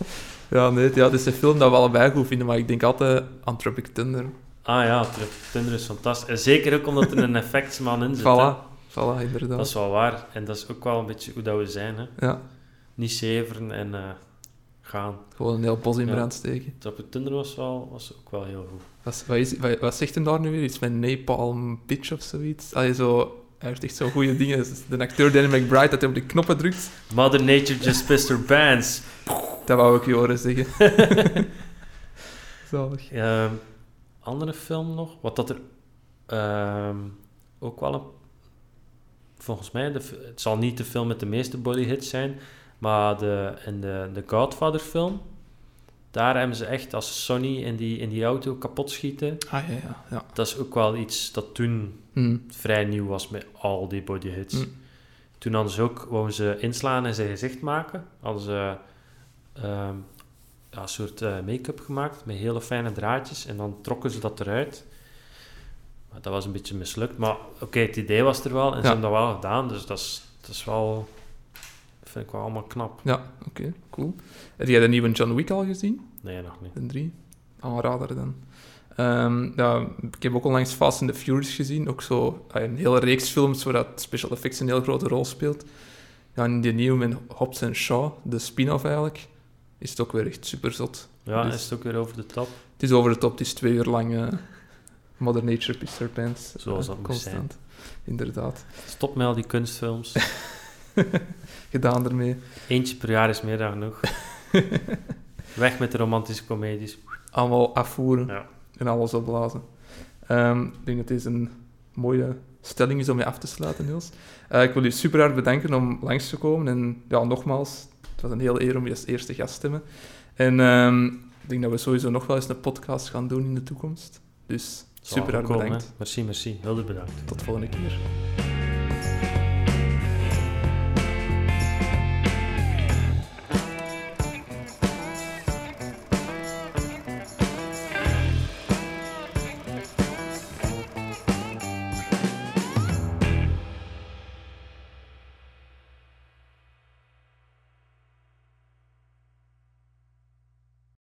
Ja, nee, ja, het is een film dat we allebei goed vinden, maar ik denk altijd aan Tropic Thunder. Ah ja, Trip Tinder is fantastisch. En zeker ook omdat er een effectsman in zit. Voilà, voilà, inderdaad. Dat is wel waar. En dat is ook wel een beetje hoe dat we zijn. Hè. Ja, Niet zeveren en eh, gaan. gewoon een heel bos in brand steken. Trip Tinder was, wel, was ook wel heel goed. Wat, wat, is, wat, wat zegt hem daar nu weer? Iets met Napalm Bitch of zoiets? Allee, zo... Hij heeft echt zo goede dingen. De acteur Danny McBride, dat hij op de knoppen drukt, Mother Nature just pissed her pants. dat wou ik je horen zeggen. Zalig. Ehm, andere film nog? Wat dat er ehm, ook wel een... Volgens mij, de, het zal niet de film met de meeste bodyhits zijn, maar de, in de, de Godfather film, daar hebben ze echt, als Sonny in die, in die auto kapot schieten, Ah, ja, ja. ja. dat is ook wel iets dat toen Hm. vrij nieuw was met al die bodyhits. Mm. Toen hadden ze ook, wouden ze inslaan en zijn gezicht maken. Hadden ze ehm, ja, een soort eh, make-up gemaakt met hele fijne draadjes. En dan trokken ze dat eruit. Maar dat was een beetje mislukt. Maar oké, het idee was er wel en Ja. ze hebben dat wel gedaan. Dus dat is, dat is wel... Vind ik wel allemaal knap. Ja, oké, cool. Heb jij de nieuwe John Wick al gezien? Nee, nog niet. De drie? Aanrader dan. Ehm, ja, ik heb ook onlangs Fast and the Furious gezien. Ook zo ah, een hele reeks films waar dat special effects een heel grote rol speelt. Ja, en die nieuwe met Hobbs en Shaw, de spin-off eigenlijk, is het ook weer echt super zot. Ja, Dus- is het ook weer over de top. Het is over de top, het is twee uur lang eh Mother Nature Pissed Her Pants. Zoals eh, dat moet zijn. constant. Inderdaad. Stop met al die kunstfilms. Gedaan ermee. Eentje per jaar is meer dan genoeg. Weg met de romantische comedies. Allemaal afvoeren Ja. en alles opblazen. Ehm, ik denk dat dit een mooie stelling is om je af te sluiten, Niels. Eh, ik wil je super hard bedanken om langs te komen. En ja, nogmaals, het was een hele eer om je als eerste gast te hebben. En ehm, ik denk dat we sowieso nog wel eens een podcast gaan doen in de toekomst. Dus super hard bedankt. hè. Merci, merci. Heel erg bedankt. Tot de volgende keer.